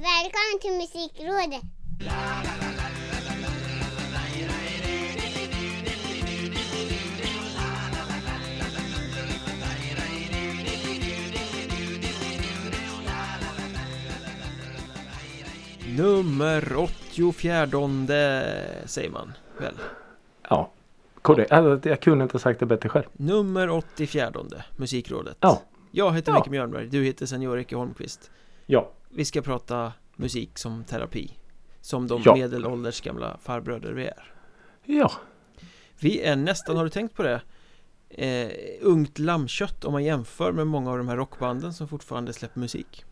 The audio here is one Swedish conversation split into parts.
Välkommen till Musikrådet! Nummer 84 säger man väl? Ja, korrekt. Alltså, jag kunde inte sagt det bättre själv. Nummer 84 Musikrådet. Ja. Jag heter Ja. Micke Mjörnberg, du heter Senior Ecke Holmqvist. Ja, Vi ska prata musik som terapi. Som de Ja. medelålders gamla farbröder vi är. ja, Vi är nästan, har du tänkt på det? Eh, ungt lammkött om man jämför med många av de här rockbanden som fortfarande släpper musik.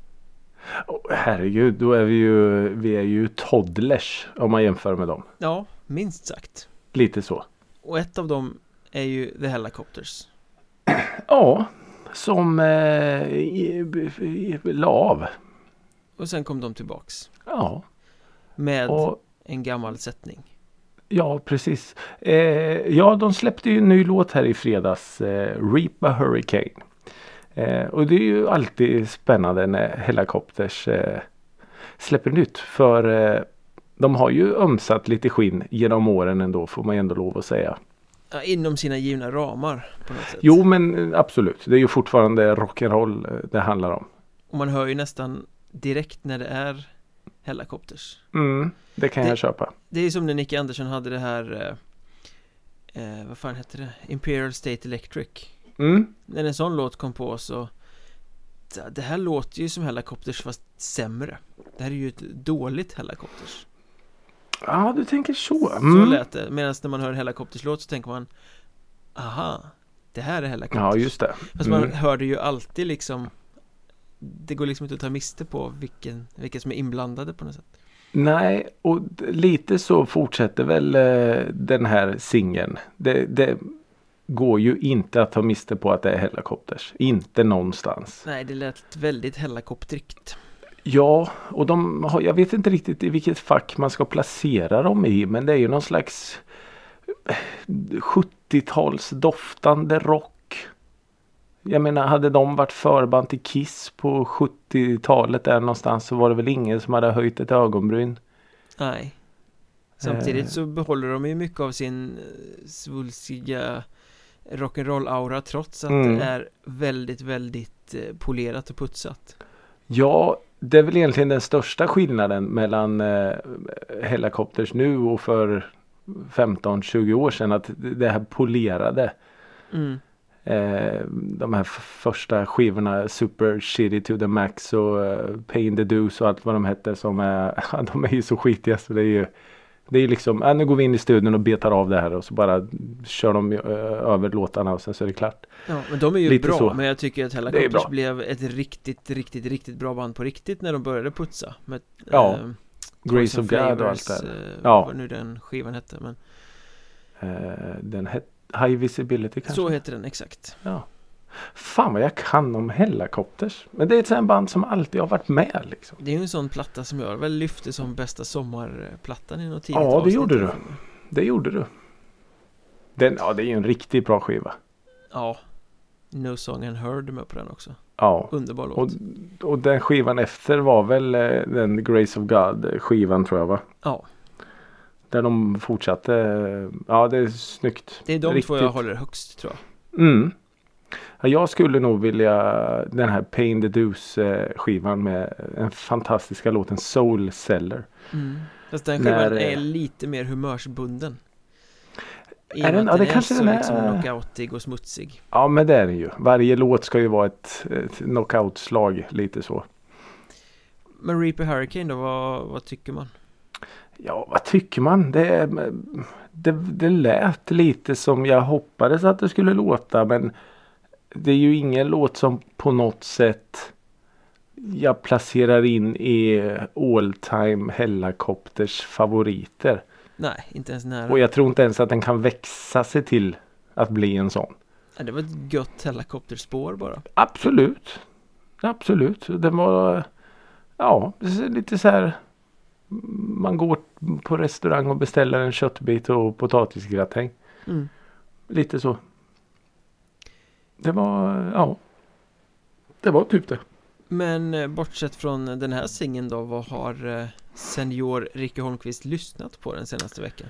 Åh, herregud, då är vi ju, vi är ju toddlers om man jämför med dem. Ja, minst sagt. Lite så. Och ett av dem är ju The Helicopters. Ja, som eh, la av. Och sen kom de tillbaks. Ja, Med och en gammal sättning. ja, precis. Eh, ja, de släppte ju en ny låt här i fredags. Eh, Reap a Hurricane. Eh, och det är ju alltid spännande när Helicopters eh, släpper nytt. För eh, de har ju ömsat lite skinn genom åren ändå får man ändå lov att säga. Ja, inom sina givna ramar på något sätt. Jo men eh, absolut. Det är ju fortfarande rock'n'roll eh, det handlar om. Och man hör ju nästan direkt när det är Helicopters. Mm, det kan Det- jag köpa. Det är som när Nicky Andersson hade det här eh, eh, Vad fan hette det? Imperial State Electric Mm, När en sån låt kom på så det- här låter ju som Helicopters fast sämre Det här är ju ett dåligt Helicopters ja du tänker så. Så Mm. lät det Medan när man hör en Helicopters låt så tänker man Aha Det här är Helicopters Ja just det. Fast man Mm. hör det ju alltid liksom Det går liksom inte att ta miste på vilken, vilka som är inblandade på något sätt Nej, och lite så fortsätter väl eh, den här singeln. Det, det går ju inte att ta miste på att det är Helicopters. Inte någonstans. Nej, det lät väldigt Helicoptrigt Ja, och de har, jag vet inte riktigt i vilket fack man ska placera dem i. Men det är ju någon slags eh, 70-tals doftande rock. Jag menar, hade de varit förband till Kiss på 70-talet där någonstans så var det väl ingen som hade höjt ett ögonbryn. Nej Samtidigt Eh. så behåller de ju mycket av sin eh, svulstiga rock'n'roll-aura trots att Mm. det är väldigt, väldigt eh, polerat och putsat. Ja, det är väl egentligen den största skillnaden mellan eh, Helicopters nu och för 15-20 år sedan. Att det här polerade. Mm. Eh, de här första skivorna Super Shitty to the Max och eh, Pain the Deuce och allt vad de hette som är, de är ju så skitiga så det är ju det är liksom, äh, nu går vi in i studion och betar av det här och så bara kör de eh, över låtarna och sen så är det klart. Ja, men de är ju Lite bra, så. men jag tycker att bra. blev ett riktigt, riktigt, riktigt bra band på riktigt när de började putsa. Med, Ja, eh, Grace of God och allt det här. eh, Ja. Vad nu den skivan hette, men Eh, den hette High Visibility kanske? så heter den exakt. Ja. Fan vad jag kan om Helicopters. Men det är ett sånt band som alltid har varit med liksom. Det är ju en sån platta som jag väl lyfte som bästa sommarplattan i något tidigt Ja, det gjorde du. Det gjorde du. Den, ja, det är ju en riktigt bra skiva. Ja No Song and Heard med på den också Ja. Underbar låt Och, och den skivan efter var väl eh, den Grace of God skivan tror jag va? Ja, Där de fortsatte. Ja det är snyggt. det är de Riktigt. två jag håller högst tror jag Mm. Ja, jag skulle nog vilja den här Pain the Deuce skivan med den fantastiska låten Soul Seller. Fast den skivan När, eh, är lite mer humörsbunden I Är den- ja, det är kanske så den är. liksom knockoutig och smutsig Ja men det är den ju. Varje låt ska ju vara ett, ett knockoutslag lite så. Men Reaper Hurricane då, vad, vad tycker man? Ja vad tycker man? Det, det, det lät lite som jag hoppades att det skulle låta men det är ju ingen låt som på något sätt jag placerar in i all time Hellacopters favoriter. Nej, inte ens nära Och jag tror inte ens att den kan växa sig till att bli en sån. ja, Det var ett gött helikopterspår bara Absolut. Absolut. Den var ja, lite så här. Man går på restaurang och beställer en köttbit och potatisgratäng. mm. Lite så. Det var ja. Det var typ det. Men eh, bortsett från den här singeln då, vad har eh, senior Ricky Holmqvist lyssnat på den senaste veckan?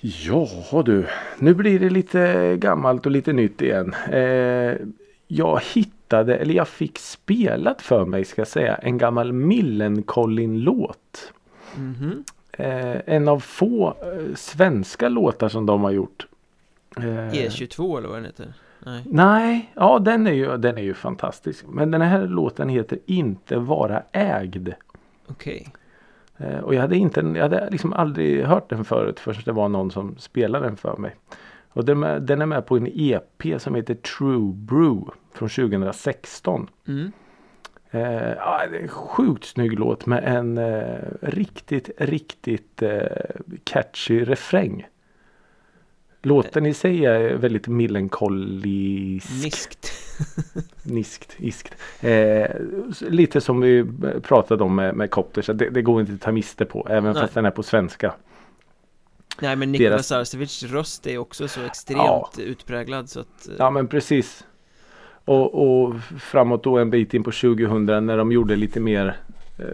Ja du, nu blir det lite gammalt och lite nytt igen. Eh, jag hittade, eller jag fick spelat för mig ska jag säga, en gammal Millencolin-låt. Mhm, Eh, en av få eh, svenska låtar som de har gjort. Eh, E22 eller vad den heter? Nej, Nej, ja den är, ju, den är ju fantastisk. Men den här låten heter Inte vara ägd. okej Eh, och jag hade, inte, jag hade liksom aldrig hört den förut förrän det var någon som spelade den för mig. Och den, är- den är med på en EP som heter True Brew från 2016. mm. Eh, sjukt snygg låt med en eh, riktigt, riktigt eh, catchy refräng. Låten i sig är väldigt melankoliskt. Niskt Niskt, iskt. Eh, lite som vi pratade om med, med Copter. Så det, det går inte att ta miste på. Även Nej. fast den är på svenska. Nej men Nikola Deras- Sarcevics röst är också så extremt Ja. utpräglad så att eh, Ja men precis. Och, och framåt då en bit in på 2000 när de gjorde lite mer eh,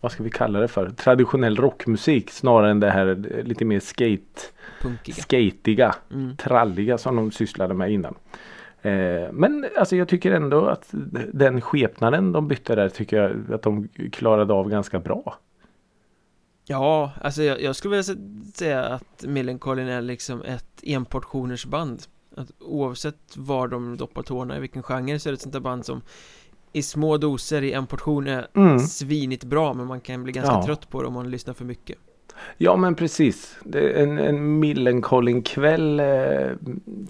vad ska vi kalla det för? Traditionell rockmusik snarare än det här eh, lite mer skate, punkiga skatiga, mm. tralliga som de sysslade med innan. Eh, men alltså jag tycker ändå att den skepnaden de bytte där tycker jag att de klarade av ganska bra. Ja, alltså jag, jag skulle vilja sä- säga att Millencolin är liksom ett enportioners band att Oavsett var de doppar tårna i vilken genre så är det ett sånt där band som I små doser i en portion är Mm. svinigt bra men man kan bli ganska Ja. trött på det om man lyssnar för mycket Ja men precis. En, en Millencolin kväll eh,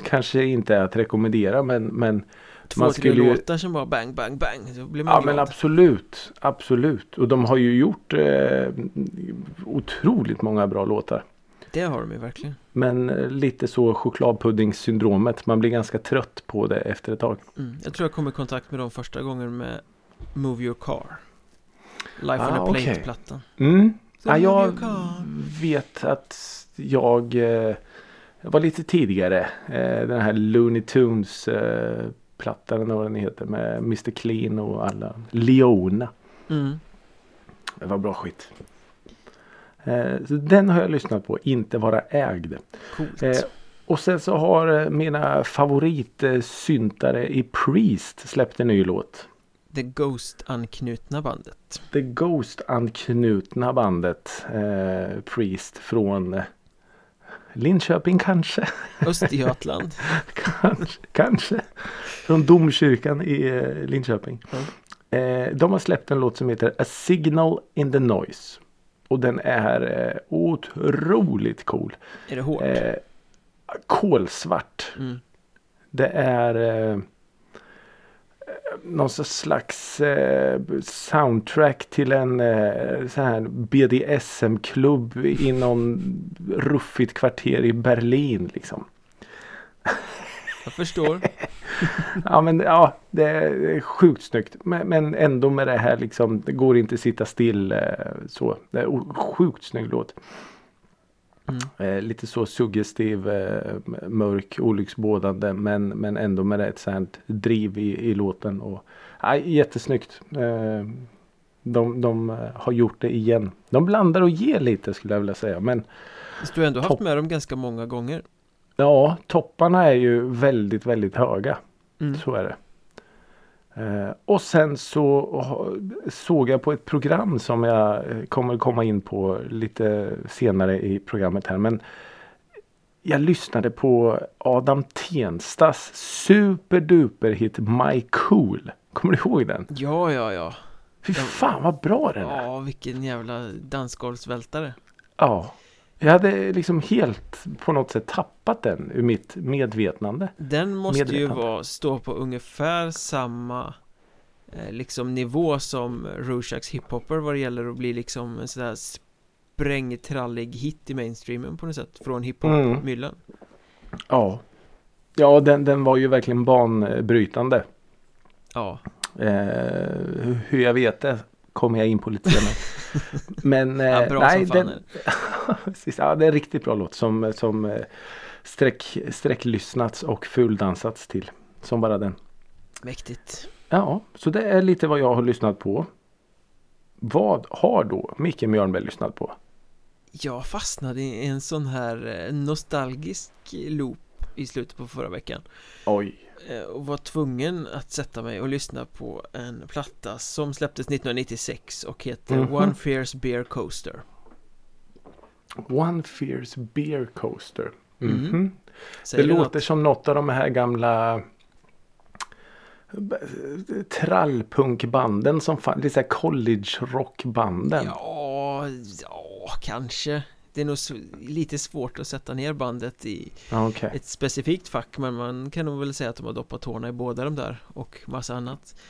kanske inte är att rekommendera men, men Två, Man tre skulle ju- låtar som bara bang, bang, bang Så blir man Ja glad men absolut, absolut. Och de har ju gjort eh, otroligt många bra låtar. Det har de ju verkligen Men eh, lite så chokladpuddingsyndromet. Man blir ganska trött på det efter ett tag. mm. Jag tror jag kom i kontakt med dem första gången med Move Your Car Life on Ah, a okej. Plate-plattan Mm. Move jag vet att jag eh, var lite tidigare. Eh, den här Looney Tunes eh, plattan eller vad den heter med Mr Clean och alla. Leona. mm. Det var bra skit. Eh, så den har jag lyssnat på. Inte vara ägd. Coolt Eh, och sen så har eh, mina favoritsyntare i Priest släppt en ny låt. Det Ghost-anknutna bandet The Ghost-anknutna bandet eh, Priest från Linköping kanske. Östergötland kanske. Kanske. Från domkyrkan i Linköping. Eh, de har släppt en låt som heter A Signal in the Noise. Och den är eh, otroligt cool. Är det hårt? Eh, kolsvart. Mm. Det är eh, någon slags eh, soundtrack till en eh, BDSM-klubb i någon ruffigt kvarter i Berlin. Liksom. Jag förstår Ja men ja, det är sjukt snyggt. Men, men ändå med det här liksom, det går inte att sitta still eh, så. Det är sjukt snygg låt. Mm. Eh, lite så suggestiv, eh, mörk, olycksbådande men, men ändå med ett sånt driv i, i låten. Och, ja, jättesnyggt. De, de har gjort det igen. De blandar och ger lite skulle jag vilja säga. Men du har ändå haft med dem ganska många gånger ja, topparna är ju väldigt, väldigt höga. mm. Så är det. Eh, och sen så såg jag på ett program som jag eh, kommer komma in på lite senare i programmet här. Men jag lyssnade på Adam Tenstas superduper hit My Cool. Kommer du ihåg den? Ja, ja, ja Fy Den- fan vad bra den är. Ja, vilken jävla dansgolvsvältare Ja. Jag hade liksom helt på något sätt tappat den ur mitt medvetande. Den måste ju Medvetande. vara, stå på ungefär samma eh, liksom nivå som Rushaks hiphopper vad det gäller att bli liksom en sån där sprängtrallig hit i mainstreamen på något sätt från Mm. hiphop-myllan Ja. Ja, den, den var ju verkligen banbrytande. Ja, Eh, hur jag vet det kommer jag in på lite senare. Men eh, ja bra nej, som den, precis, ja, det är en riktigt bra låt som, som eh, sträck, sträcklyssnats och fuldansats till. Som bara den. Mäktigt Ja, så det är lite vad jag har lyssnat på. Vad har då Micke Mjörnberg lyssnat på? Jag fastnade i en sån här eh, nostalgisk loop i slutet på förra veckan Oj. Eh, och var tvungen att sätta mig och lyssna på en platta som släpptes 1996 och heter Mhm. One Fierce Beer Coaster One Fierce Beer Coaster. Mhm. Mhm. Det Säger du låter något? som något av de här gamla trallpunkbanden som fanns. Lite så här college rockbanden. Ja, ja, kanske Det är nog lite svårt att sätta ner bandet i Okej. ett specifikt fack Men man kan nog väl säga att de har doppat tårna i båda de där och massa annat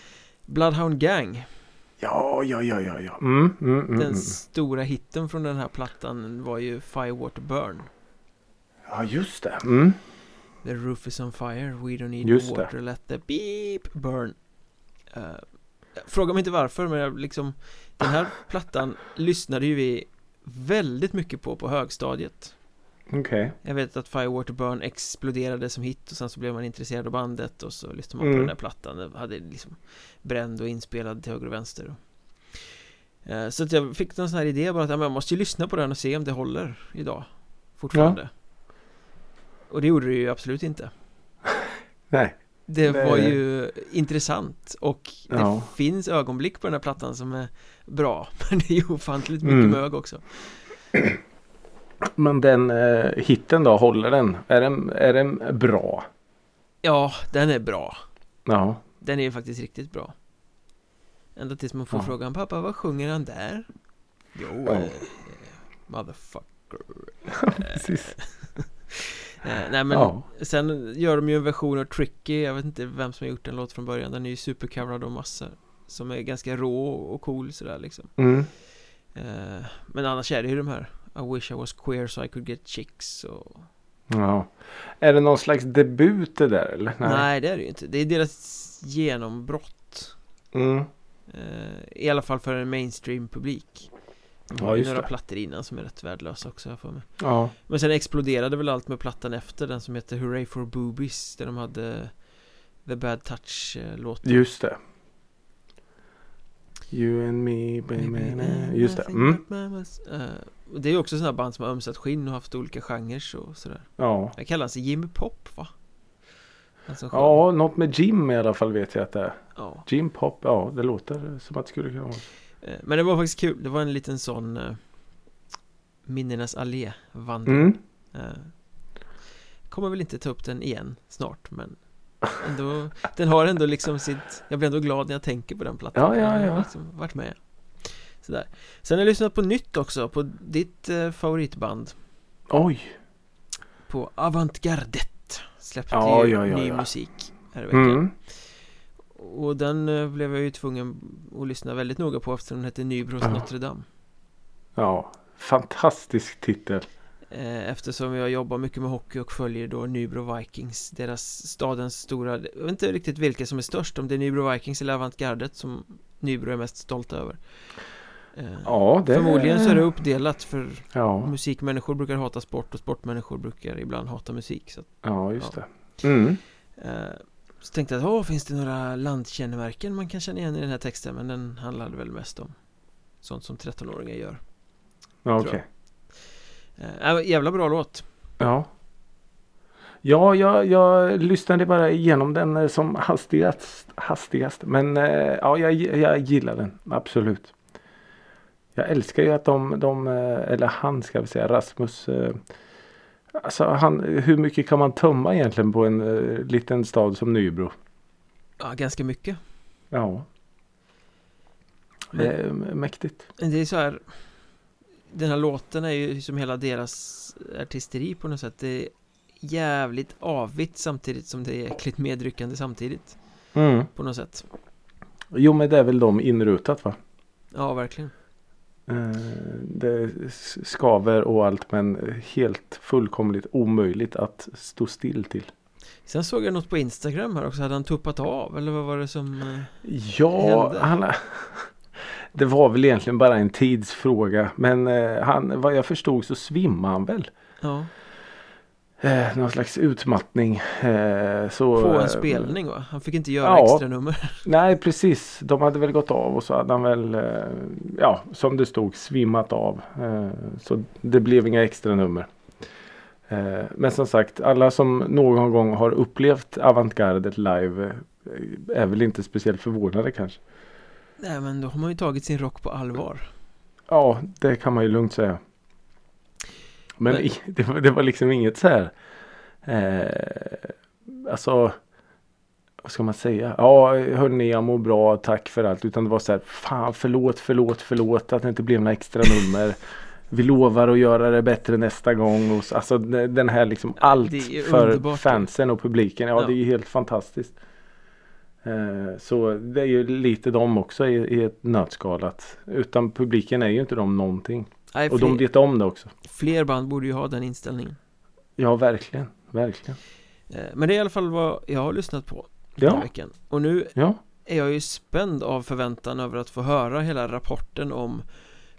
Bloodhound Gang Ja, ja, ja, ja, ja. Mm, mm, mm, Den mm. stora hitten från den här plattan var ju Firewater Burn Ja, just det. Mm. The roof is on fire, we don't need Just det. water, let the beep burn uh, Fråga mig inte varför men jag liksom Den här plattan lyssnade ju vi väldigt mycket på på högstadiet Okej. Jag vet att Firewater Burn exploderade som hit och sen så blev man intresserad av bandet och så lyssnade man på Mm. den där plattan Den hade liksom bränd och inspelad till höger och vänster Eh, Så att jag fick någon sån här idé bara att ja, jag måste ju lyssna på den och se om det håller idag Fortfarande Och det gjorde det ju absolut inte Nej. Det Det- var ju intressant och det Ja. finns ögonblick på den här plattan som är bra Men det är ju ofantligt mycket Mm. mög också Men den eh, hitten då, håller den? Är den, är den bra? Ja, den är bra Ja. Den är ju faktiskt riktigt bra Ända tills man får Ja. frågan Pappa, vad sjunger han där? Jo, Ja. eh, Motherfucker Precis. eh, Nej men Ja. Sen gör de ju en version av Tricky Jag vet inte vem som har gjort den låt från början Den är ju supercoverad av massor Som är ganska rå och cool sådär liksom Mm. eh, Men annars är det ju de här I wish I was queer so I could get chicks och Ja. Är det någon slags debut det där eller? Nej, det är det ju inte Det är deras genombrott Mm. eh, I alla fall för en mainstream-publik De Ja, har ju just några det. plattor innan som är rätt värdelösa också jag för mig Ja. Men sen exploderade väl allt med plattan efter den som heter Hooray for Boobies Där de hade The Bad Touch-låten Just det. You and me baby. Just det. Mm. Eh, Det är ju också sådana band som har ömsat skinn och haft olika genrer och sådär Ja. Han sig Jimmy Pop va? Sjöng. Ja, något med Jim i alla fall vet jag att det är. ja. Jim Pop, ja det låter som att det skulle kunna vara. Eh, Men det var faktiskt kul, det var en liten sån eh, Minnenas allé-vandring Mm. Eh, Kommer väl inte ta upp den igen snart men ändå, Den har ändå liksom sitt Jag blir ändå glad när jag tänker på den plattan Ja, ja, Jag har ja. liksom varit med Sådär Sen har jag lyssnat på nytt också på ditt eh, favoritband Oj. På Avantgardet Släppte Ja, ja, ja, ny ja. musik här i veckan Mm. Och den eh, blev jag ju tvungen att lyssna väldigt noga på eftersom den hette Nybros Ja. Notre Dame Ja. Fantastisk titel. Eh, Eftersom jag jobbar mycket med hockey och följer då Nybro Vikings Deras stadens stora Jag vet inte riktigt vilka som är störst Om det är Nybro Vikings eller Avantgardet som Nybro är mest stolt över Eh, Ja, det Förmodligen så är det uppdelat för Ja, musikmänniskor brukar hata sport och sportmänniskor brukar ibland hata musik så, att, ja just Ja. det. Mm. eh, så tänkte jag, åh, finns det några landkännemärken man kan känna igen i den här texten? Men den handlade väl mest om sånt som 13-åringar gör Ja, okej. eh, äh, Jävla bra låt Ja. Ja, jag, jag lyssnade bara igenom den eh, som hastigast. hastigast. Men eh, ja, jag, jag gillar den. Absolut. Jag älskar ju att de, de eh, eller han ska vi säga, Rasmus. eh, Alltså han, hur mycket kan man tömma egentligen på en eh, liten stad som Nybro? Ja, ganska mycket Ja, Men- mäktigt. Det är så här Den här låten är ju som hela deras artisteri på något sätt Det är jävligt avigt samtidigt som det är äckligt medryckande samtidigt Mm. På något sätt Jo, men det är väl de inrutat va? Ja, verkligen Eh, Det skaver och allt men helt fullkomligt omöjligt att stå still till. Sen såg jag något på Instagram här också Hade han tuppat av eller vad var det som eh, Ja, hände? han, det var väl egentligen bara en tidsfråga men eh, han, vad jag förstod så svimmade han väl. Ja eh, någon slags utmattning. Eh, så, På eh, en spelning va? Han fick inte göra Ja. extra nummer. Nej precis, de hade väl gått av och så hade han väl, eh, ja som det stod, svimmat av. Eh, så det blev inga extra nummer. Eh, men som sagt, alla som någon gång har upplevt avantgardet live eh, är väl inte speciellt förvånade kanske. Nej men då har man ju tagit sin rock på allvar. Ja, det kan man ju lugnt säga. Men, Men- det, var, det var liksom inget så här. Eh, alltså. Vad ska man säga? Ja, hörni, jag mår bra, tack för allt. Utan det var så här. Fan, förlåt, förlåt, förlåt att det inte blev några extra nummer. Vi lovar att göra det bättre nästa gång. Och, alltså den här liksom allt för underbart. fansen och publiken. Ja, Ja. det är ju helt fantastiskt. Eh, Så det är ju lite de också i, ett nötskal utan publiken är ju inte de någonting. Nej, Och de vet om det också. fler band borde ju ha den inställningen. Ja, verkligen. Verkligen. Eh, Men det är i alla fall vad jag har lyssnat på den här Ja, veckan. Och nu ja. är jag ju spänd av förväntan över att få höra hela rapporten om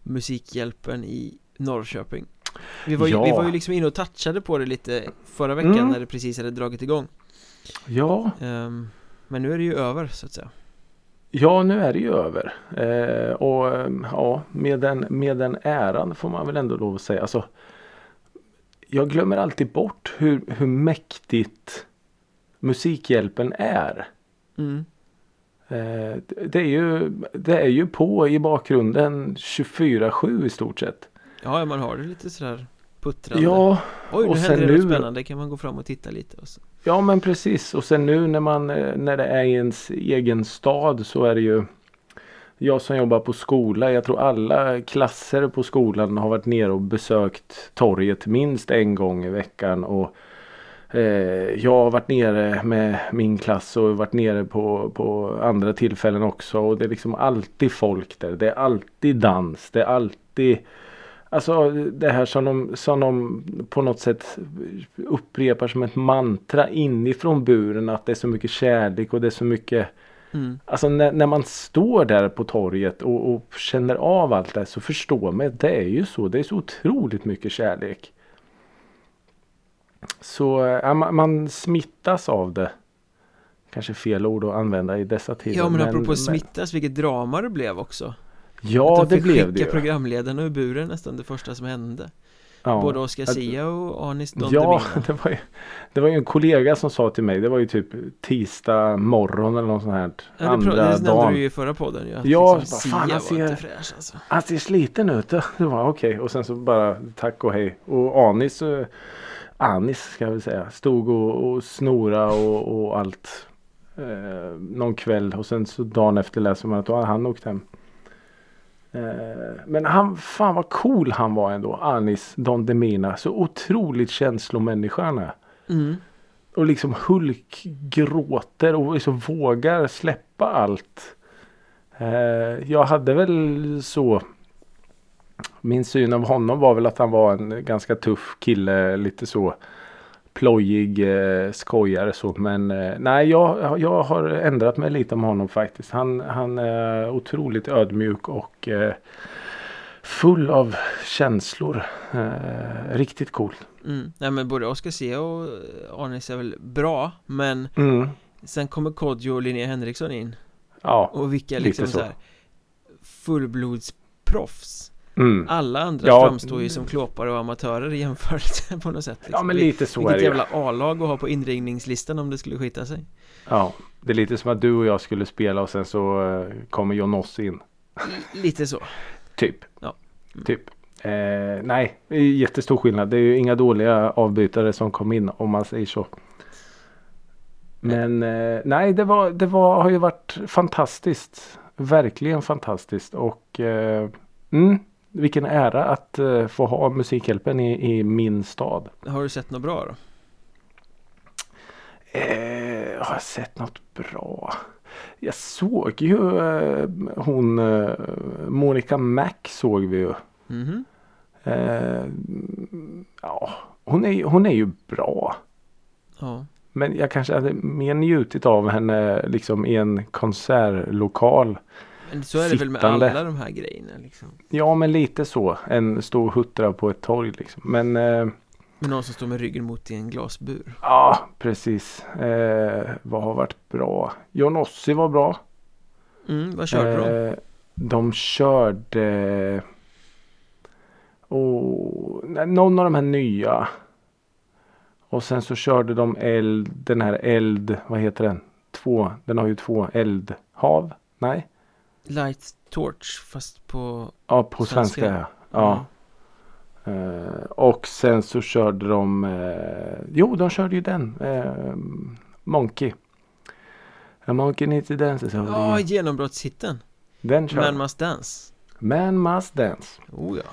Musikhjälpen i Norrköping. Vi var, ju, Ja. vi var ju liksom inne och touchade på det lite förra veckan Mm. när det precis hade dragit igång. Ja, Ehm, men nu är det ju över så att säga. ja nu är det ju över. Eh, och eh, ja, med den, med den äran får man väl ändå lov att säga. Alltså, jag glömmer alltid bort hur, hur mäktigt Musikhjälpen är. Mm. Eh, det- det, är ju, det är ju på i bakgrunden 24-7 i stort sett. Ja, man har det lite sådär puttrande. Ja, Oj, nu och händer sen det något nu- spännande. Kan man gå fram och titta lite och så. Ja men precis. Och sen nu när man eh, när det är i ens egen stad så är det ju Jag som jobbar på skola, jag tror alla klasser på skolan har varit nere och besökt torget minst en gång i veckan. Och eh, Jag har varit nere med min klass och varit nere på, på andra tillfällen också. Och det är liksom alltid folk där. Det är alltid dans, det är alltid Alltså det här som de, som de på något sätt upprepar som ett mantra inifrån buren att det är så mycket kärlek och det är så mycket Mm. Alltså när, när man står där på torget och, och känner av allt det så förstår man att det är ju så. Det är så otroligt mycket kärlek. Så ja, man, man smittas av det. Kanske fel ord att använda i dessa tider. Ja, men apropå smittas, vilket drama det blev också. Ja, de det blev det ju. programledarna ur buren nästan det första som hände. Ja. Både Oscar Sia och Anis Don Ja, det var, ju, det var ju en kollega som sa till mig. Det var ju typ tisdag morgon eller något sånt här. Ja, andra det nämnde dagen. du ju i förra podden ju, att Ja, liksom, fan, Sia han var ser- inte fräsch alltså. Han ser sliten ut. Det var okej. Och sen så bara tack och hej. Och Anis, eh, Anis ska jag väl säga, stod och, och snora och, och allt. Eh, någon kväll och sen så dagen efter läser man att då har han åkt hem. Eh, men han, fan vad cool han var ändå. Anis Don Demina. Så otroligt känslomänniska är. Mm. Och liksom Hulk gråter och liksom vågar släppa allt. Eh, jag hade väl så. Min syn av honom var väl att han var en ganska tuff kille. Lite så plojig eh, skojare så. Men eh, nej jag, jag har ändrat mig lite om honom faktiskt. Han, han är otroligt ödmjuk och eh, full av känslor. Eh, riktigt cool. Mm. Nej men både Oscar Sia och Anis är väl bra Men Mm. sen kommer Kodjo och Linnea Henriksson in Ja. Och vilka Lite liksom så. så här Fullblodsproffs Mm. Alla andra Ja. framstår ju som klåpare och amatörer i jämförelse på något sätt liksom. Ja men lite så är Vilket det ju. jävla A-lag att ha på inringningslistan om det skulle skita sig Ja, det är lite som att du och jag skulle spela och sen så eh, kommer John Oss in. Lite så Typ. Ja. Mm. Typ. Eh, nej, det är jättestor skillnad. Det är ju inga dåliga avbytare som kom in om man säger så. Men eh, nej, det, var, det var, har ju varit fantastiskt. Verkligen fantastiskt. Och eh, mm, vilken ära att eh, få ha Musikhjälpen i, i min stad. Har du sett något bra då? Eh, har jag sett något bra? Jag såg ju eh, hon Monica Mac såg vi ju. Mhm Eh, ja, hon är, hon är ju bra. Ja Men jag kanske hade mer njutit av henne liksom i en konsertlokal. Men så är det väl med alla de här grejerna liksom Ja men lite så. Än stå och huttra på ett torg liksom. Men eh, Med någon som står med ryggen mot i en glasbur. Ja, precis. Eh, vad har varit bra? Johnossi var bra. Mm, vad körde de? Eh, de körde... Oh, någon av de här nya. Och sen så körde de eld, den här eld, vad heter den? Två, den har ju två eldhav. Nej? Light Torch fast på Ja, på svenska, Svenska. ja. ja. Eh, och sen så körde de, eh, jo de körde ju den, eh, Monkey. A monkey needs to dance. Ja, genombrottshitten den körde Man Man, Must Dance Man Must Dance. Oh ja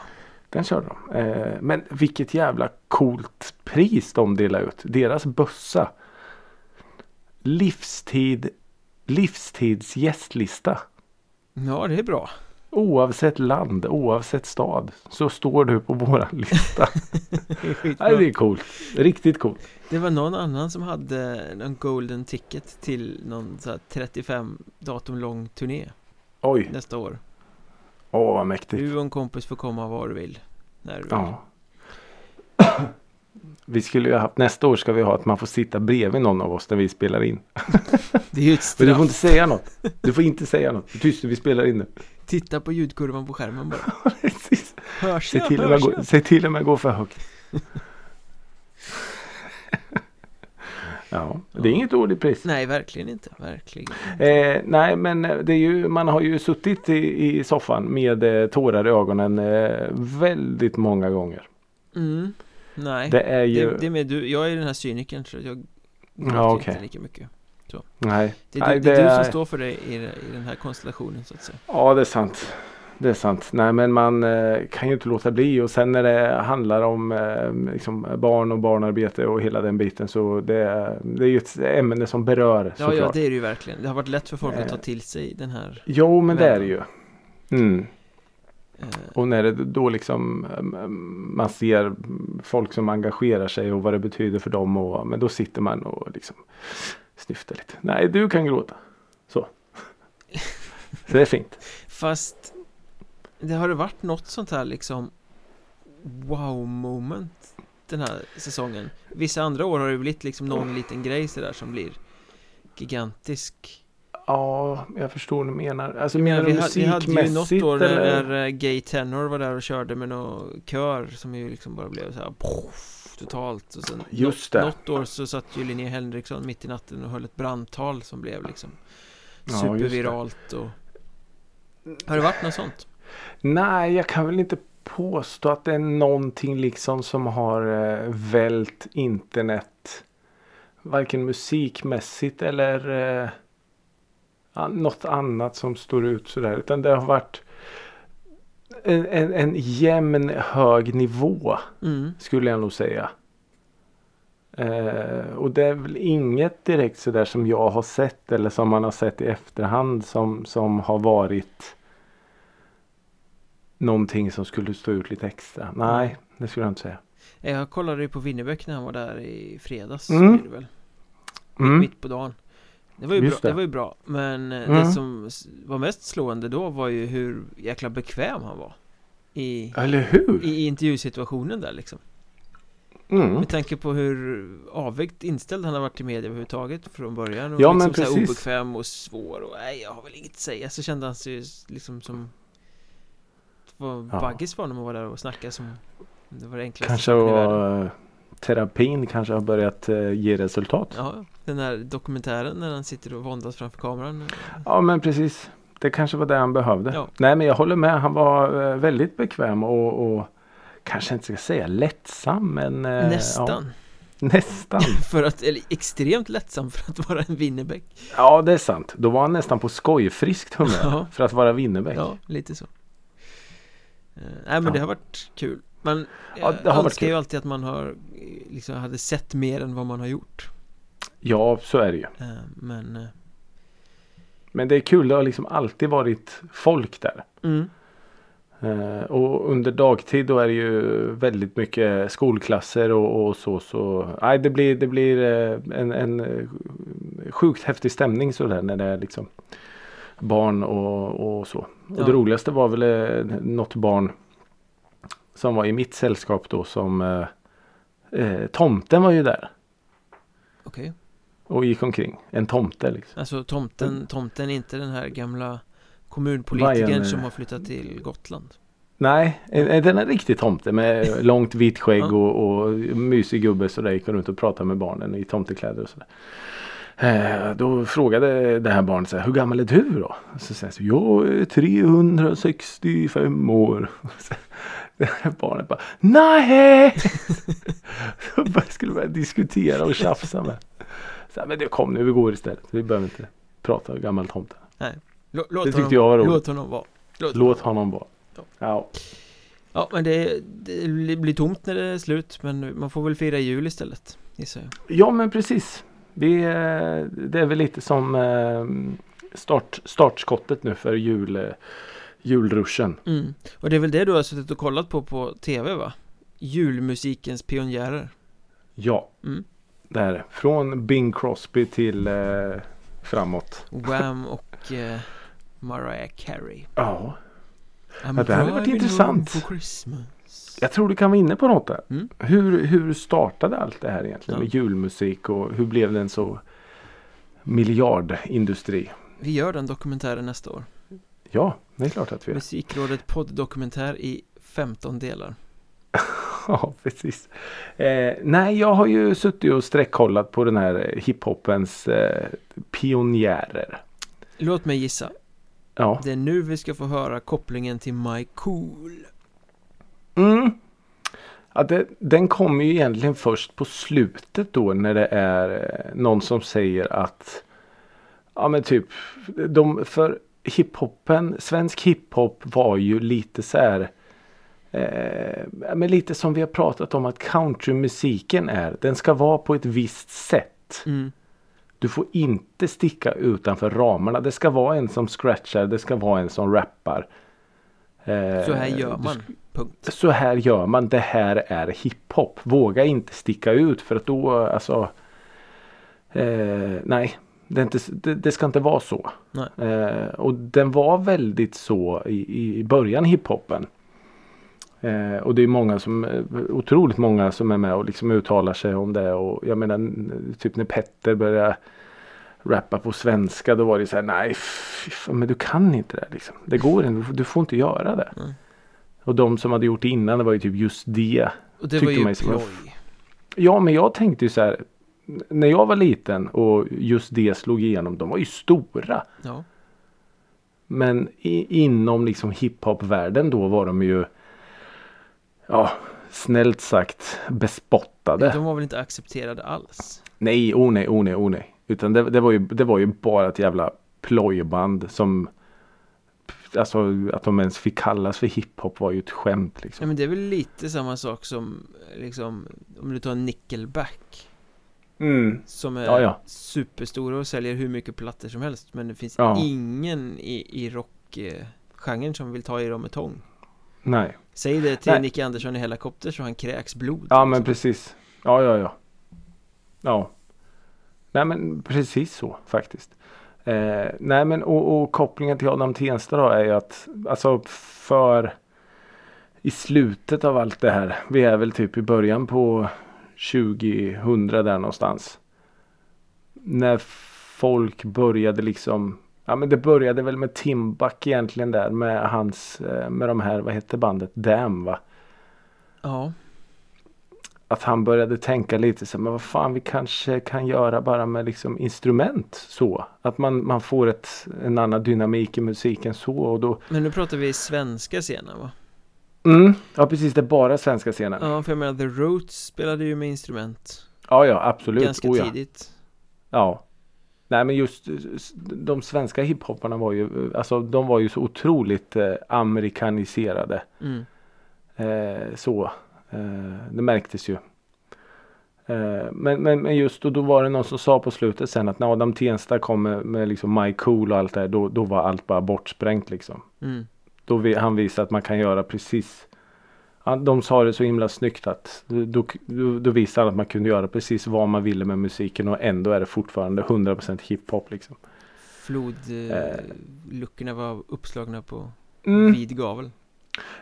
Den körde de. Eh, men vilket jävla coolt pris de delar ut. Deras bössa. Livstid, livstids gästlista. Ja, det är bra Oavsett land, oavsett stad så står du på våran lista. Det är. Nej, det är coolt. Riktigt coolt. Det var någon annan som hade en golden ticket till någon så här 35 datum lång turné Oj, nästa år åh vad mäktigt. Du och en kompis får komma var du vill När du vill Ja. Vi skulle ju ha haft, nästa år ska vi ha att man får sitta bredvid någon av oss när vi spelar in. Det är ju ett Men du får straff inte säga något. Du får inte säga något. Tyst, vi spelar in nu. Titta på ljudkurvan på skärmen bara Precis. Hörs jag? till, Hörs går, jag? se till om jag går för högt. Ja, det är inget dåligt pris. Nej, verkligen inte Verkligen Eh, nej, men det är ju, man har ju suttit i, i soffan med eh, tårar i ögonen eh, väldigt många gånger. mm. Nej, Det är ju... det, det med du, jag är den här cynikern så jag Ja, okej. inte lika mycket nej. Det är, nej, du, det är du som står för det i, i den här konstellationen så att säga Ja, det är sant. Det är sant. Nej, men man eh, kan ju inte låta bli. Och sen när det handlar om eh, liksom barn och barnarbete och hela den biten så det, det är ju ett ämne som berör Ja, såklart. ja, det är det ju verkligen Det har varit lätt för folk att ta Eh. till sig den här Jo, men det är det ju. Mm. Eh, Och när det då liksom eh, man ser folk som engagerar sig och vad det betyder för dem. Och, men då sitter man och liksom snyftar lite. Nej, du kan gråta. Så. Så det är fint. Fast Det har det varit något sånt här liksom Wow moment Den här säsongen Vissa andra år har det blivit liksom någon liten grej sådär som blir Gigantisk Ja, jag förstår vad du menar. Alltså menar du vi, ha, vi hade ju något musikmässigt år när, eller? när eh, Gay Tenor var där och körde med någon kör som ju liksom bara blev så här poff, totalt och sen Just något, det. något år så satt ju Linnea Henriksson mitt i natten och höll ett brandtal som blev liksom Ja, superviralt och Har det varit något sånt? Nej, jag kan väl inte påstå att det är någonting liksom som har eh, vält internet. Varken musikmässigt eller eh, något annat som står ut sådär. Utan det har varit en, en, en jämn hög nivå Mm. skulle jag nog säga. Eh, och det är väl inget direkt sådär som jag har sett eller som man har sett i efterhand som, som har varit någonting som skulle stå ut lite extra. Nej, det skulle jag inte säga. Jag kollade ju på Winnerbäck när han var där i fredags Mm. Mm. Mitt på dagen Det var ju bra, det. det. var ju bra Men eh, det Mm. som s- var mest slående då var ju hur jäkla bekväm han var I, Eller hur? i intervjusituationen där liksom Mm. Med tanke på hur avvägt inställd han har varit till media överhuvudtaget från början och Ja, liksom men precis. obekväm och svår och nej jag har väl inget att säga så kände han sig liksom som Vad Ja. baggis för honom att vara där och snacka som Det var det enklaste Kanske saken eh, terapin kanske har börjat eh, ge resultat. Ja. Ja, den här dokumentären när han sitter och våndas framför kameran men precis. Det kanske var det han behövde. Ja. Nej men jag håller med. Han var eh, väldigt bekväm och, och kanske inte ska säga lättsam men eh, Nästan Ja, nästan. För att, eller extremt lättsam för att vara en Winnerbäck Ja det är sant. Då var han nästan på skojfriskt humör Ja. för att vara Winnerbäck. Ja, lite så Eh, Nej men Ja. det har varit kul Man Ja, det har önskar ju alltid att man har liksom hade sett mer än vad man har gjort Ja, så är det ju. Eh, Men eh, Men det är kul. Det har liksom alltid varit folk där. mm, Eh, och under dagtid då är det ju väldigt mycket skolklasser och, och så. så nej, det blir, det blir en, en sjukt häftig stämning sådär när det är liksom barn och, och så. Och Ja. det roligaste var väl något barn som var i mitt sällskap då som eh, Eh, tomten var ju där Okej och gick omkring. En tomte liksom. Alltså tomten, tomten är inte den här gamla kommunpolitikern Vajen, som eh, har flyttat till Gotland Nej, en, en, den är riktig tomte med långt vitt skägg och, och mysig gubbe så där gick runt och pratade med barnen i tomtekläder och sådär. Eh, då frågade det här barnet så här, hur gammal är du då? Så säger jag, jag är 365 år. Det barnet bara, nej! Så skulle börja diskutera och tjafsa med. Så här, men det kom nu, vi går istället. Vi behöver inte prata om gammal tomte. Lå- Låt Det tyckte honom, jag var roligt. Låt honom vara Låt, Låt honom vara. Ja. Ja. Ja men det, det blir tomt när det är slut Men man får väl fira jul istället Gissar jag Ja men precis. Vi, eh, det är väl lite som eh, start, startskottet nu för jul, eh, julruschen. mm. Och det är väl det du har suttit och kollat på på tv va? Julmusikens pionjärer Ja. Mm. Det är det. Från Bing Crosby till eh, framåt. Wham och eh, Mariah Carey Ja. I'm Ja, det hade varit intressant. Jag tror du kan vara inne på något där. Mm. Hur, hur startade allt det här egentligen Ja. med julmusik och hur blev det en så miljardindustri? Vi gör den dokumentären nästa år Ja, det är klart att vi gör. Musikrådet podd-dokumentär i 15 delar Ja, precis. Eh, nej, jag har ju suttit och sträckkollat på den här hiphopens eh, pionjärer. Låt mig gissa Ja. Det är nu vi ska få höra kopplingen till My Cool Mm. ja det, den kommer ju egentligen först på slutet då när det är eh, någon som säger att Ja men typ de, för hiphopen, svensk hiphop var ju lite så här eh, men lite som vi har pratat om att countrymusiken är. Den ska vara på ett visst sätt. mm. Du får inte sticka utanför ramarna. Det ska vara en som scratchar, det ska vara en som rappar. Eh, Så här gör man, punkt så här gör man. Det här är hiphop. Våga inte sticka ut för att då alltså. Eh, nej, det, inte, det, det ska inte vara så. Eh, och den var väldigt så i, i början hiphopen. Eh, och det är många som, eh, otroligt många som är med och liksom uttalar sig om det. Och jag menar typ när Petter började rappa på svenska då var det så här nej fan, men du kan inte det liksom. Det går inte, du får inte göra det. Mm. Och de som hade gjort det innan det var ju typ just det. Och det var ju ploj Ja men jag tänkte ju så här. När jag var liten och just det slog igenom. De var ju stora. Ja, Men i, inom liksom hiphop-världen då var de ju. Ja, snällt sagt bespottade. de var väl inte accepterade alls Nej, oh nej, oh nej, oh nej. Utan det, det, var ju, det var ju bara ett jävla plojband som. Alltså att de ens fick kallas för hiphop var ju ett skämt liksom. Ja men det är väl lite samma sak som liksom Om du tar Nickelback Mm. Som är Ja, ja. superstora och säljer hur mycket plattor som helst Men det finns Ja. ingen i, i rockgenren som vill ta i dem med tång Nej. Säg det till Nej. Nicke Andersson i Helikopter så han kräks blod Ja men liksom. precis. Ja ja ja. Ja. Nej men precis så faktiskt. Eh, nej men och, och kopplingen till Adam Tensta då är ju att alltså för i slutet av allt det här. Vi är väl typ i början på 2000 där någonstans. När folk började liksom Ja men det började väl med Timbuk egentligen där med hans eh, med de här vad hette bandet Damn va? Ja, att han började tänka lite så men vad fan vi kanske kan göra bara med liksom instrument så. Att man, man får ett, en annan dynamik i musiken så och då. men nu pratar vi svenska scenen va? Mm, ja precis det är bara svenska scenen. Ja Ja, för jag menar The Roots spelade ju med instrument ja, absolut. Ganska Oh, ja. tidigt Ja. Nej men just de svenska hiphopparna var ju, alltså de var ju så otroligt eh, amerikaniserade. mm. Eh, så. Eh, det märktes ju. Eh, men, men, men just och då var det någon som sa på slutet sen att när Adam Tensta kom med, med liksom My Cool och allt det här då, då var allt bara bortsprängt liksom. Mm. Då vi, han visade att man kan göra precis. De sa det så himla snyggt att då, då, då visade han att man kunde göra precis vad man ville med musiken och ändå är det fortfarande 100% hiphop liksom. Flodluckorna var uppslagna på Mm. vid gavel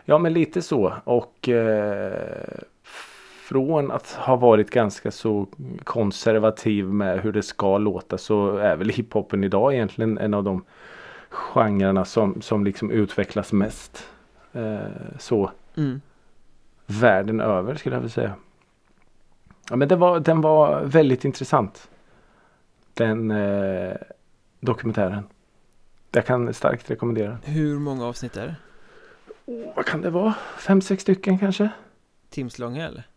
Ja men lite så och eh, från att ha varit ganska så konservativ med hur det ska låta så är väl hiphopen idag egentligen en av de genrerna som, som liksom utvecklas mest. Eh, så Mm. världen över skulle jag vilja säga. Ja, men det var, den var väldigt intressant. Den eh, dokumentären. Jag kan starkt rekommendera. Hur många avsnitt är det? Oh, vad kan det vara? Fem, sex stycken kanske? Timslånga eller?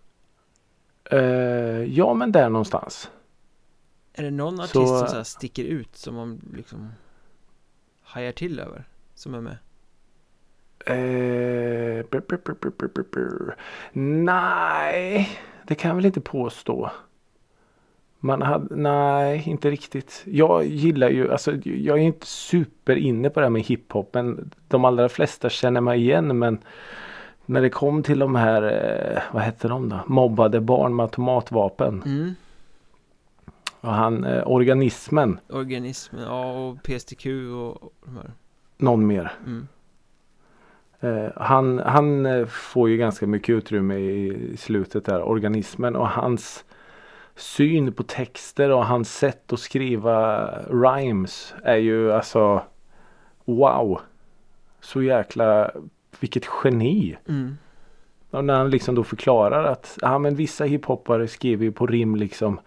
Eh, ja men där någonstans. Är det någon artist Så- som så sticker ut som man liksom hajar till över? Som är med? Eh, brr, brr, brr. Nej, det kan jag väl inte påstå. Man hade, nej, inte riktigt. Jag gillar ju, alltså jag är inte super inne på det här med hiphop. Men de allra flesta känner mig igen. Men när det kom till de här, eh, vad hette de då? Mobbade barn med automatvapen. Mm. Och han, eh, organismen, Organismen, ja och PSTQ och och de här. någon mer. Mm. Eh, han, han eh, får ju ganska mycket utrymme i slutet där, organismen och hans syn på texter och hans sätt att skriva rhymes är ju alltså wow. Så jäkla vilket geni. Mm. Och när han liksom då förklarar att ja, men vissa hiphoppare skriver ju på rim liksom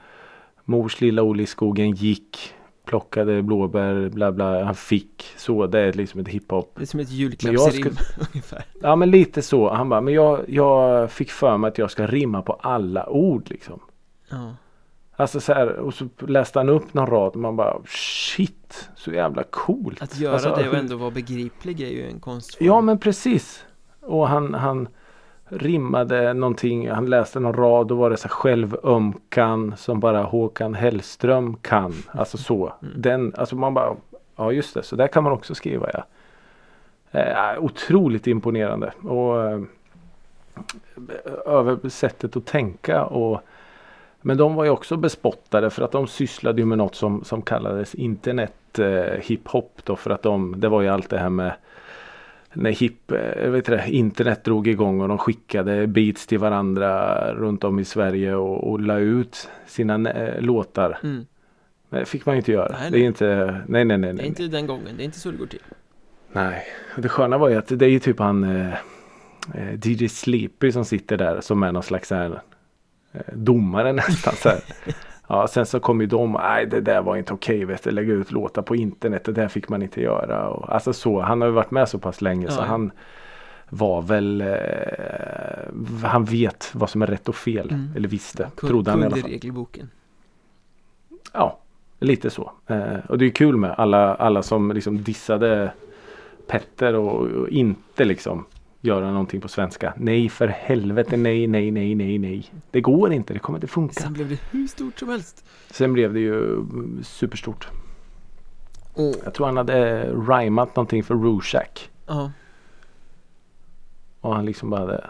Mors lilla Olle i skogen gick plockade blåbär bla bla han fick så det är liksom ett hiphop Det är som ett julklappsrim jag ungefär. Ja men lite så. Han bara, men jag, jag fick för mig att jag ska rimma på alla ord liksom. Ja. Alltså så här, och så läste han upp någon rad och man bara shit, så jävla coolt. Att göra alltså, det och ändå vara begriplig är ju en konstform. Ja men precis. Och han, han rimmade någonting, han läste någon rad och var det så här självömkan som bara Håkan Hellström kan. Alltså så. Mm. Den, alltså man bara, ja just det, så där kan man också skriva ja. Eh, otroligt imponerande. Och eh, över sättet att tänka och men de var ju också bespottade för att de sysslade med något som, som kallades internet eh, hiphop då för att de, det var ju allt det här med när hip, eh, vet det, internet drog igång och de skickade beats till varandra runt om i Sverige och, och la ut sina eh, låtar. Mm. Det fick man ju inte göra. Nej, Det är nej. inte, nej nej nej. Det är nej. inte den gången, det är inte så det går till. Nej, det sköna var ju att det är ju typ han eh, eh, DJ Sleepy som sitter där som är någon slags här, eh, domare nästan så här. Ja, sen så kom ju de, nej det där var inte okej vet du, lägga ut låtar på internet, det där fick man inte göra. Och, alltså så, han har ju varit med så pass länge så Ja. han var väl, eh, han vet vad som är rätt och fel. Mm. Eller visste, Kun- trodde han i alla fall. regelboken. Ja, lite så. Eh, och det är kul med alla, alla som liksom dissade Petter och, och inte liksom göra någonting på svenska. Nej för helvete, nej, nej, nej, nej, nej. Det går inte, det kommer inte funka. Sen blev det hur stort som helst. Sen blev det ju mm, superstort. Och, Jag tror han hade rhymat någonting för Rushak. ja, Och han liksom bara hade,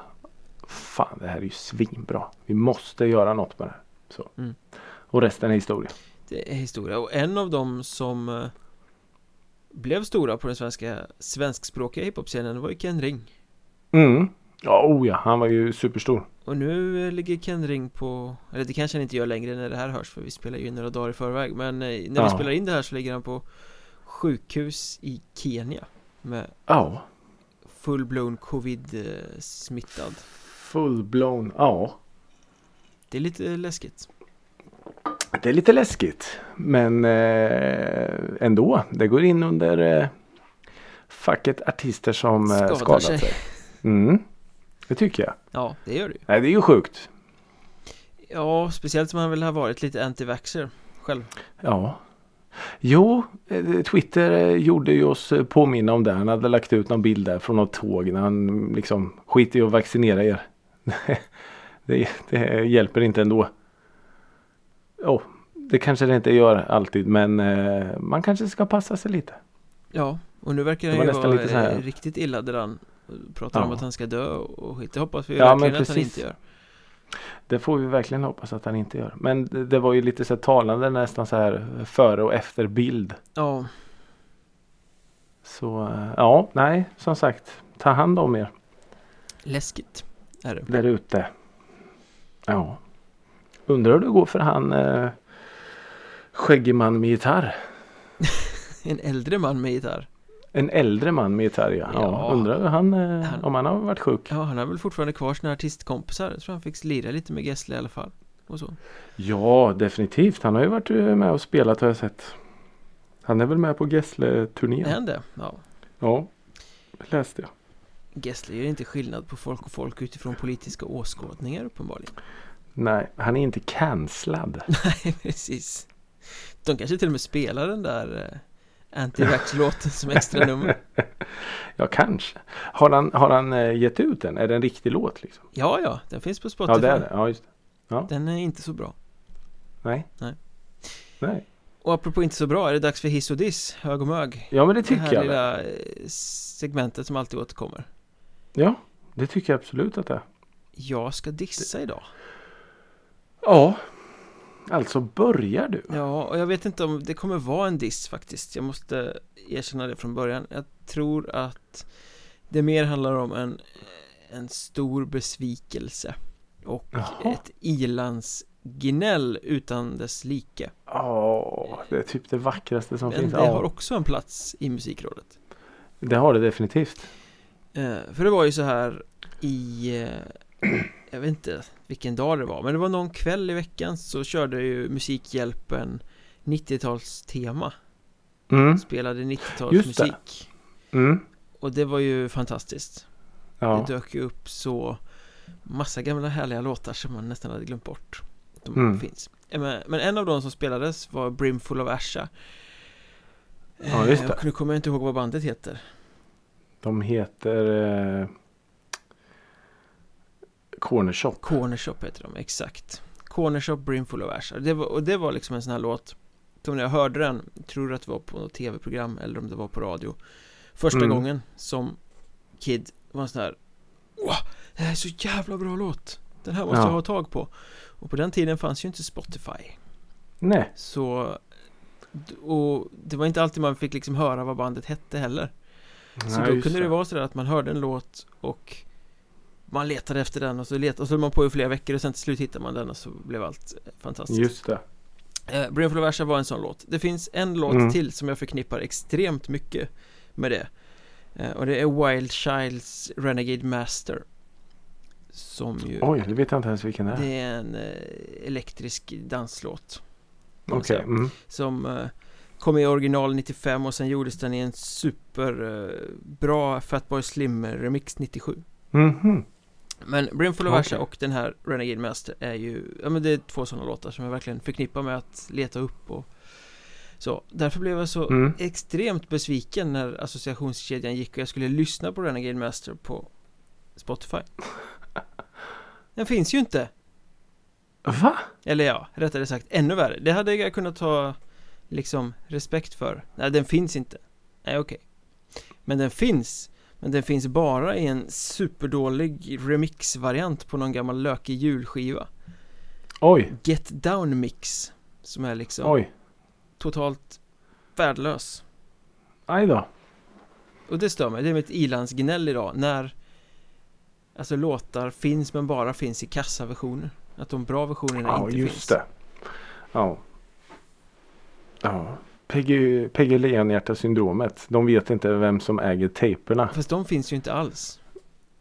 Fan det här är ju svinbra. Vi måste göra något med det här. Så. Mm. Och resten är historia. det är historia. Och en av dem som eh, blev stora på den svenska svenskspråkiga hiphop-scenen var ju Ken Ring. Mm. Ja, oh ja, han var ju superstor. Och nu eh, ligger Ken Ring på, eller det kanske han inte gör längre när det här hörs för vi spelar ju in några dagar i förväg Men eh, när vi Ja. spelar in det här så ligger han på sjukhus i Kenya Med Ja. full-blown covid-smittad Full-blown, ja. Det är lite läskigt Det är lite läskigt. Men eh, ändå. Det går in under eh, facket artister som eh, skadat sig. sig. Mm. Det tycker jag. Ja, det gör det ju Nej, det är ju sjukt. Ja, speciellt som han väl har varit lite anti-vaxxer själv Ja. Jo, eh, Twitter eh, gjorde ju oss eh, påminna om det. Han hade lagt ut någon bild där från något tåg när han mm, liksom skit i att vaccinera er. det, det hjälper inte ändå. Oh, det kanske det inte gör alltid men man kanske ska passa sig lite. Ja, och nu verkar han ju vara riktigt illa däran Pratar om Ja. att han ska dö och skit Det hoppas vi Ja, verkligen att han inte gör Det får vi verkligen hoppas att han inte gör. Men det, det var ju lite så talande nästan så här före och efter bild. Ja, Så eh, ja, nej, som sagt. Ta hand om er läskigt är det där ute. Ja. Undrar hur det går för han eh, skäggig man med gitarr. En äldre man med gitarr. En äldre man med gitarr ja. ja. Undrar hur han, eh, Han- om han har varit sjuk. Ja, han har väl fortfarande kvar sina artistkompisar. Jag tror han fick lira lite med Gessle i alla fall. Och så. Ja definitivt. Han har ju varit eh, med och spelat har jag sett. Han är väl med på Är Gessle-turnén. han det? Ja. Ja. Läste jag. Gessle gör inte skillnad på folk och folk utifrån politiska åskådningar uppenbarligen. Nej, han är inte cancellad. Nej, precis. De kanske till och med spelar den där eh, anti-vax-låten som extra nummer. Ja, kanske. Har han, har han eh, gett ut den? Är det en riktig låt liksom? Ja, ja, den finns på Spotify. Ja, det är det. Ja, just det. Den är inte så bra. Nej. Nej. Nej. Och apropå inte så bra, är det dags för hiss och diss, hög och mög? Ja, men det Det tycker här jag. väl. lilla eh, segmentet som alltid återkommer. Ja, det tycker jag absolut att det är. Jag ska dissa idag. Ja. Alltså börjar du? Ja, och jag vet inte om det kommer vara en diss faktiskt. Jag måste erkänna det från början. Jag tror att det mer handlar om en, en stor besvikelse och Jaha. ett ilandsgnäll utan dess like. Ja, det är typ det vackraste som Men finns. det Ja, har också en plats i musikrådet. det har det definitivt. Eh, för det var ju så här i, eh, jag vet inte vilken dag det var, men det var någon kväll i veckan så körde ju Musikhjälpen 90-talstema, Mm. spelade Just det. 90-talsmusik. Mm. Och det var ju fantastiskt. Ja. Det dök ju upp så massa gamla härliga låtar som man nästan hade glömt bort. De Mm. finns. Men, men en av de som spelades var Brimful of Asha. Ja, just Eh, det. Och nu kommer jag inte ihåg vad bandet heter. De heter eh, Corner Shop. Corner Shop heter de, exakt. Corner Shop Brimful of Asha. Det var, och det var liksom en sån här låt som när jag hörde den, tror att det var på något tv-program eller om det var på radio. Första Mm. gången som kid var en sån här Wow, det här är så jävla bra låt. Den här måste Ja. jag ha tag på. Och på den tiden fanns ju inte Spotify. Nej. Så och det var inte alltid man fick liksom höra vad bandet hette heller. Så Nej, då kunde det vara sådär att man hörde en låt och man letade efter den och så letade och så höll man på i flera veckor och sen till slut hittade man den och så blev allt fantastiskt. Just det. Eh, of Asha var en sån låt. Det finns en låt Mm. till som jag förknippar extremt mycket med det. Eh, och det är Wild Childs Renegade Master. Som ju Oj, det vet jag inte ens vilken det är. det är en eh, elektrisk danslåt. Okej. säga. Mm. Som eh, kom i original 95 och sen gjordes den i en superbra eh, Fatboy Slim remix 97 Mhm. Men Brimful of. Asha och den här Renegade Master är ju Ja men det är två sådana låtar som jag verkligen förknippar med att leta upp och Så. Därför blev jag så Mm. extremt besviken när associationskedjan gick och jag skulle lyssna på Renegade Master på Spotify. Den finns ju inte. Va? Eller ja, rättare sagt ännu värre. Det hade jag kunnat ha liksom respekt för. Nej, den finns inte. Nej, okej. Men den finns Men den finns bara i en superdålig remixvariant på någon gammal lökig julskiva Oj. Get Down Mix Som är liksom Oj. totalt värdelös Aj då. Och det stör mig, det är mitt ilandsgnäll idag när Alltså låtar finns men bara finns i kassaversioner Att de bra versionerna Ja, inte just finns det. Ja. Ja. Peggy, Peggy Leonhjärta syndromet. De vet inte vem som äger tejperna. Fast de finns ju inte alls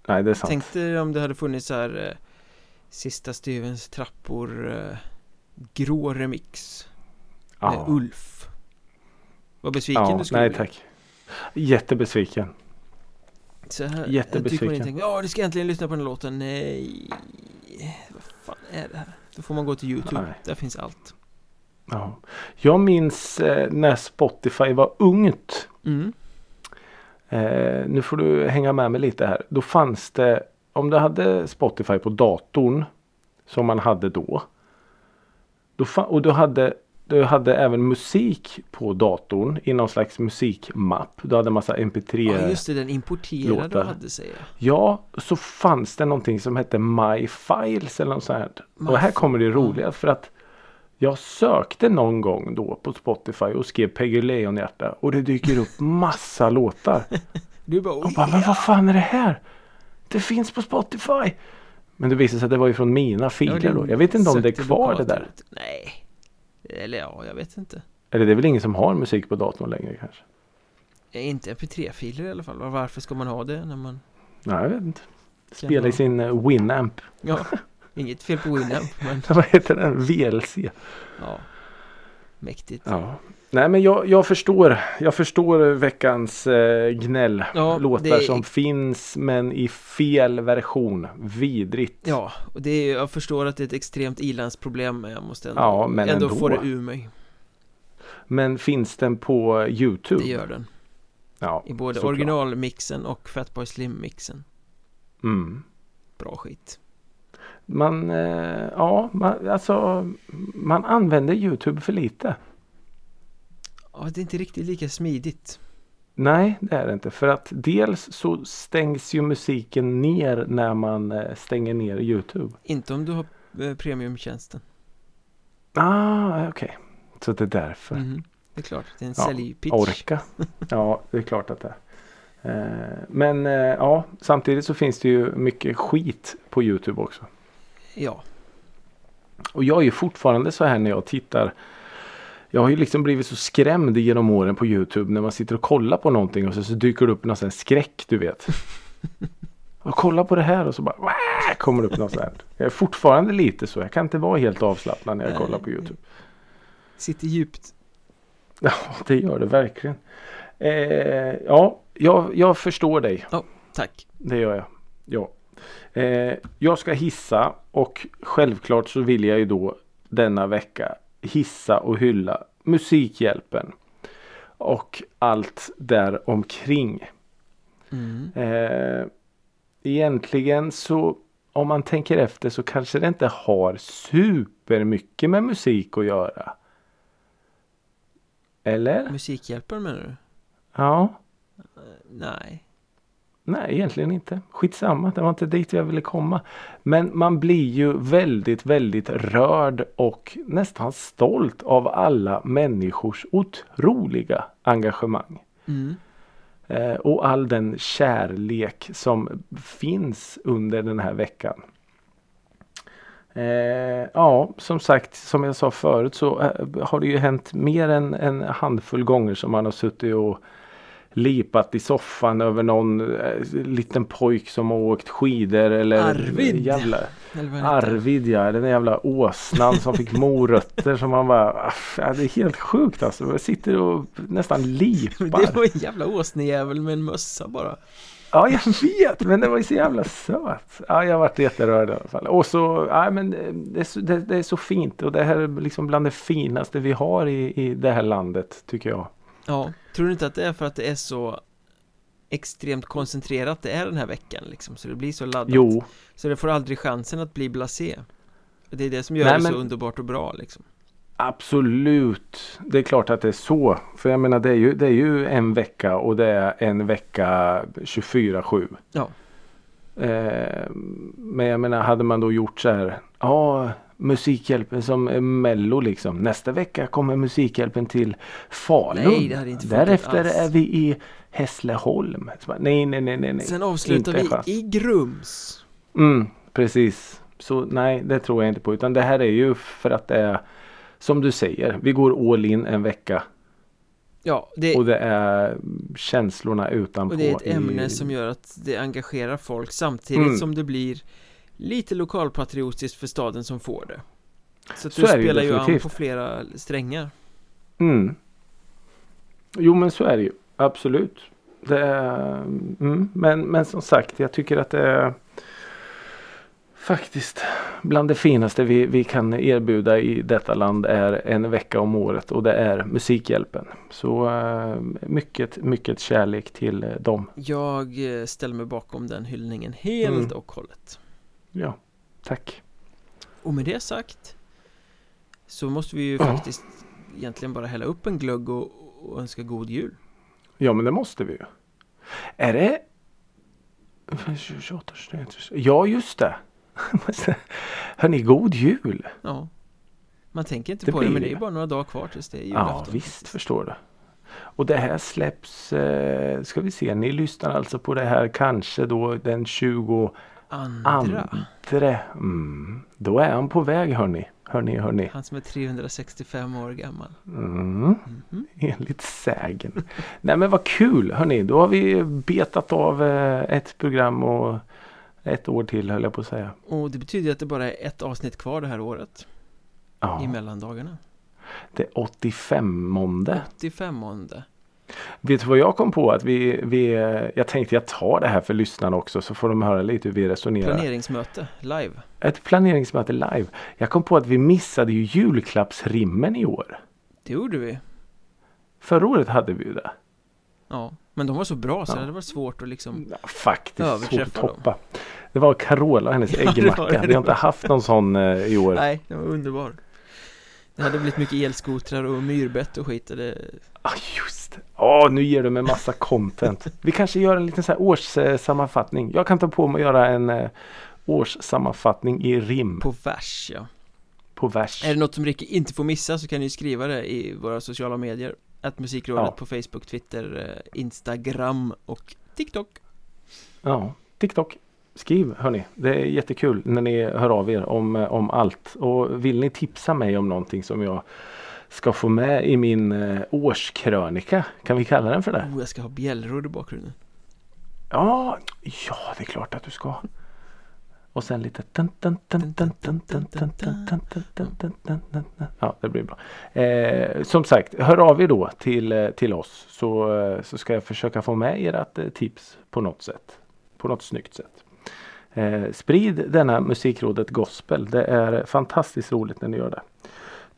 Nej, det är sant. Tänk dig om det hade funnits så här eh, Sista stuvens trappor eh, Grå remix Med ja. Ulf Vad besviken ja, du skulle nej bli tack. Jättebesviken. så här, Jättebesviken. man inte, Ja, du ska äntligen lyssna på den låten Nej Vad fan är det här? Då får man gå till Youtube Nej. Där finns allt Ja. Jag minns eh, när Spotify var ungt. mm. Eh, nu får du hänga med mig lite här. Då fanns det, om du hade Spotify på datorn som man hade då. då och du hade, du hade även musik på datorn i någon slags musikmapp. Du hade massa mp3. Ja just det, den importerade låtar. och hade sig Ja, så fanns det någonting som hette My Files eller något sånt här. My Och här kommer det roliga för att jag sökte någon gång då på Spotify och skrev Peggy Leonhjärta och det dyker upp massa låtar. Du bara, Och bara, men vad fan är det här? Det finns på Spotify. Men det visade sig att det var ju från mina filer då. Jag vet inte om det är kvar det där. Nej. Eller ja, jag vet inte. Eller det är väl ingen som har musik på datorn längre kanske? Eh, Inte mp3-filer i alla fall. Varför ska man ha det när man... Nej, jag vet inte. Spela i sin eh, Winamp. Ja, inget fel på Winamp, men Vad heter den? VLC. ja. Mäktigt. Ja. Nej men jag, jag förstår. Jag förstår veckans eh, gnäll. Ja, Låtar det- som finns men i fel version. Vidrigt. Ja, och det är, jag förstår att det är ett extremt ilandsproblem men jag måste ändå, Ja, men ändå, ändå. få det ur mig. Men finns den på Youtube? Det gör den. Ja, I både originalmixen och Fatboy Slim-mixen. Mm. Bra skit. Man, eh, ja, man, alltså man använder Youtube för lite. Ja, det är inte riktigt lika smidigt. Nej, det är det inte. För att dels så stängs ju musiken ner när man eh, stänger ner Youtube. Inte om du har eh, premiumtjänsten. Ah, okej. Så det är därför. Mhm. Det är klart, det är en Ja, säljpitch. Orka. Ja, det är klart att det är. Men ja, samtidigt så finns det ju mycket skit på Youtube också. Ja, Och jag är ju fortfarande så här när jag tittar. Jag har ju liksom blivit så skrämd genom åren på Youtube när man sitter och kollar på någonting och så, så dyker det upp någon sån här skräck du vet. Och kolla på det här och så bara "Wah!" kommer det upp något sånt. Jag är fortfarande lite så. Jag kan inte vara helt avslappnad när jag kollar på Youtube. sitter djupt. Ja, det gör det verkligen. Eh, ja, jag, jag förstår dig. Tack. Det gör jag. Ja. Eh, jag ska hissa och självklart så vill jag ju då denna vecka hissa och hylla Musikhjälpen. Och allt där omkring. Mm. Eh, egentligen så om man tänker efter så kanske det inte har supermycket med musik att göra. Eller? Musikhjälpen menar du? Ja. Nej. Nej, egentligen inte. Skitsamma, det var inte dit jag ville komma. Men man blir ju väldigt, väldigt rörd och nästan stolt av alla människors otroliga engagemang. Mm. Eh, och all den kärlek som finns under den här veckan. Eh, ja, som sagt, som jag sa förut så eh, har det ju hänt mer än en handfull gånger som man har suttit och lipat i soffan över någon eh, liten pojk som har åkt skidor eller Arvid. jävla Eller. Arvid ja, den jävla åsnan som fick morötter som man bara "Aff, ja, Det är helt sjukt alltså. Jag sitter och nästan lipar. Det var en jävla åsnejävel med en mössa bara. Ja, jag vet, men det var ju så jävla söt. Ja, jag varit jätterörd i alla fall. Och så, ja men eh, det är så, det, det är så fint och det här är liksom bland det finaste vi har i, i det här landet, tycker jag. Ja, tror du inte att det är för att det är så extremt koncentrerat det är den här veckan liksom så det blir så laddat Jo, så det får aldrig chansen att bli blasé det är det som gör Nej, det så underbart och bra liksom absolut. Det är klart att det är så. För jag menar, det är ju, det är ju en vecka och det är en vecka 24-7. Ja, Eh, men jag menar, hade man då gjort så här. Ja, Musikhjälpen som mello liksom. Nästa vecka kommer Musikhjälpen till Falun. Nej, det hade inte Därefter alls. är vi i Hässleholm. Nej, nej, nej, nej. sen avslutar Inte vi i Grums Mm, precis. Så nej, det tror jag inte på. Utan det här är ju för att det är som du säger. Vi går all in en vecka. Ja, det, Och det är känslorna utanpå. och det är ett i- ämne som gör att det engagerar folk samtidigt Mm. som det blir lite lokalpatriotiskt för staden som får det Så att Så du spelar ju an på flera strängar Mm. Jo men så är det ju. Absolut. Det är, mm, men, men som sagt jag tycker att det är faktiskt bland det finaste vi, vi kan erbjuda i detta land är en vecka om året och det är Musikhjälpen. Så eh, mycket, mycket kärlek till eh, dem. Jag eh, ställer mig bakom den hyllningen helt Mm. och hållet Ja, tack. Och med det sagt Så måste vi ju Ja. faktiskt egentligen bara hälla upp en glögg och, och önska god jul Ja men det måste vi ju. Är det 28, 29, Ja just det. Hörni, god jul! Ja Man tänker inte Det på det men det är bara några dagar kvar tills det är Ja julafton visst förstår du. Och det här släpps, eh, ska vi se, ni lyssnar alltså på det här kanske då den 22 Andra. Andre. Mm. Då är han på väg hörni. Hörni, hörni. Han som är 365 år gammal. Mm. Mhm. Enligt sägen. Nej men vad kul hörni. Då har vi betat av eh, ett program och ett år till höll jag på att säga. Och det betyder att det bara är ett avsnitt kvar det här året. Ja, I mellandagarna. det är 85 månde. 85 måndag. Vet du vad jag kom på? Att vi, vi, jag tänkte jag tar det här för lyssnarna också så får de höra lite hur vi resonerar. Planeringsmöte live. Ett planeringsmöte live. Jag kom på att vi missade ju julklappsrimmen i år. Det gjorde vi. Förra året hade vi ju det. Ja. Men de var så bra så Ja. det varit svårt att liksom Ja, faktiskt svårt att toppa. Det var Carola och hennes Ja, var äggmacka. det. Vi har inte haft någon sån eh, i år. Nej, det var underbar. Det hade blivit mycket elskotrar och myrbett och skit. Det... Ah, det. Åh, nu ger du mig massa content. Vi kanske gör en liten så årssammanfattning. Jag kan ta på mig att göra en eh, årssammanfattning i rim på, På vers ja. vers. Är det något som Ricky inte får missa så kan ni skriva det i våra sociala medier. Att musikrådet Ja. på Facebook, Twitter, eh, Instagram och TikTok. Ja, TikTok. Skriv hörni. Det är jättekul när ni hör av er om, eh, om allt. Och vill ni tipsa mig om någonting som jag ska få med i min årskrönika. Kan vi kalla den för det? Oh, jag ska ha bjällror i bakgrunden. Ja, ja det är klart att du ska. Och sen lite Ja det blir bra. Eh, som sagt, hör av er då till, till oss så, så ska jag försöka få med ert tips på något sätt. På något snyggt sätt. Eh, sprid denna musikrådet gospel. Det är fantastiskt roligt när ni gör det.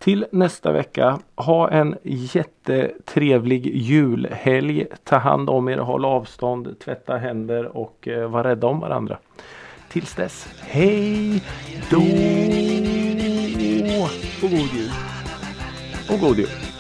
Till nästa vecka, ha en jättetrevlig julhelg. Ta hand om er, håll avstånd, tvätta händer och eh, var rädda om varandra. Tills dess, hej då! Och god jul! Och god jul!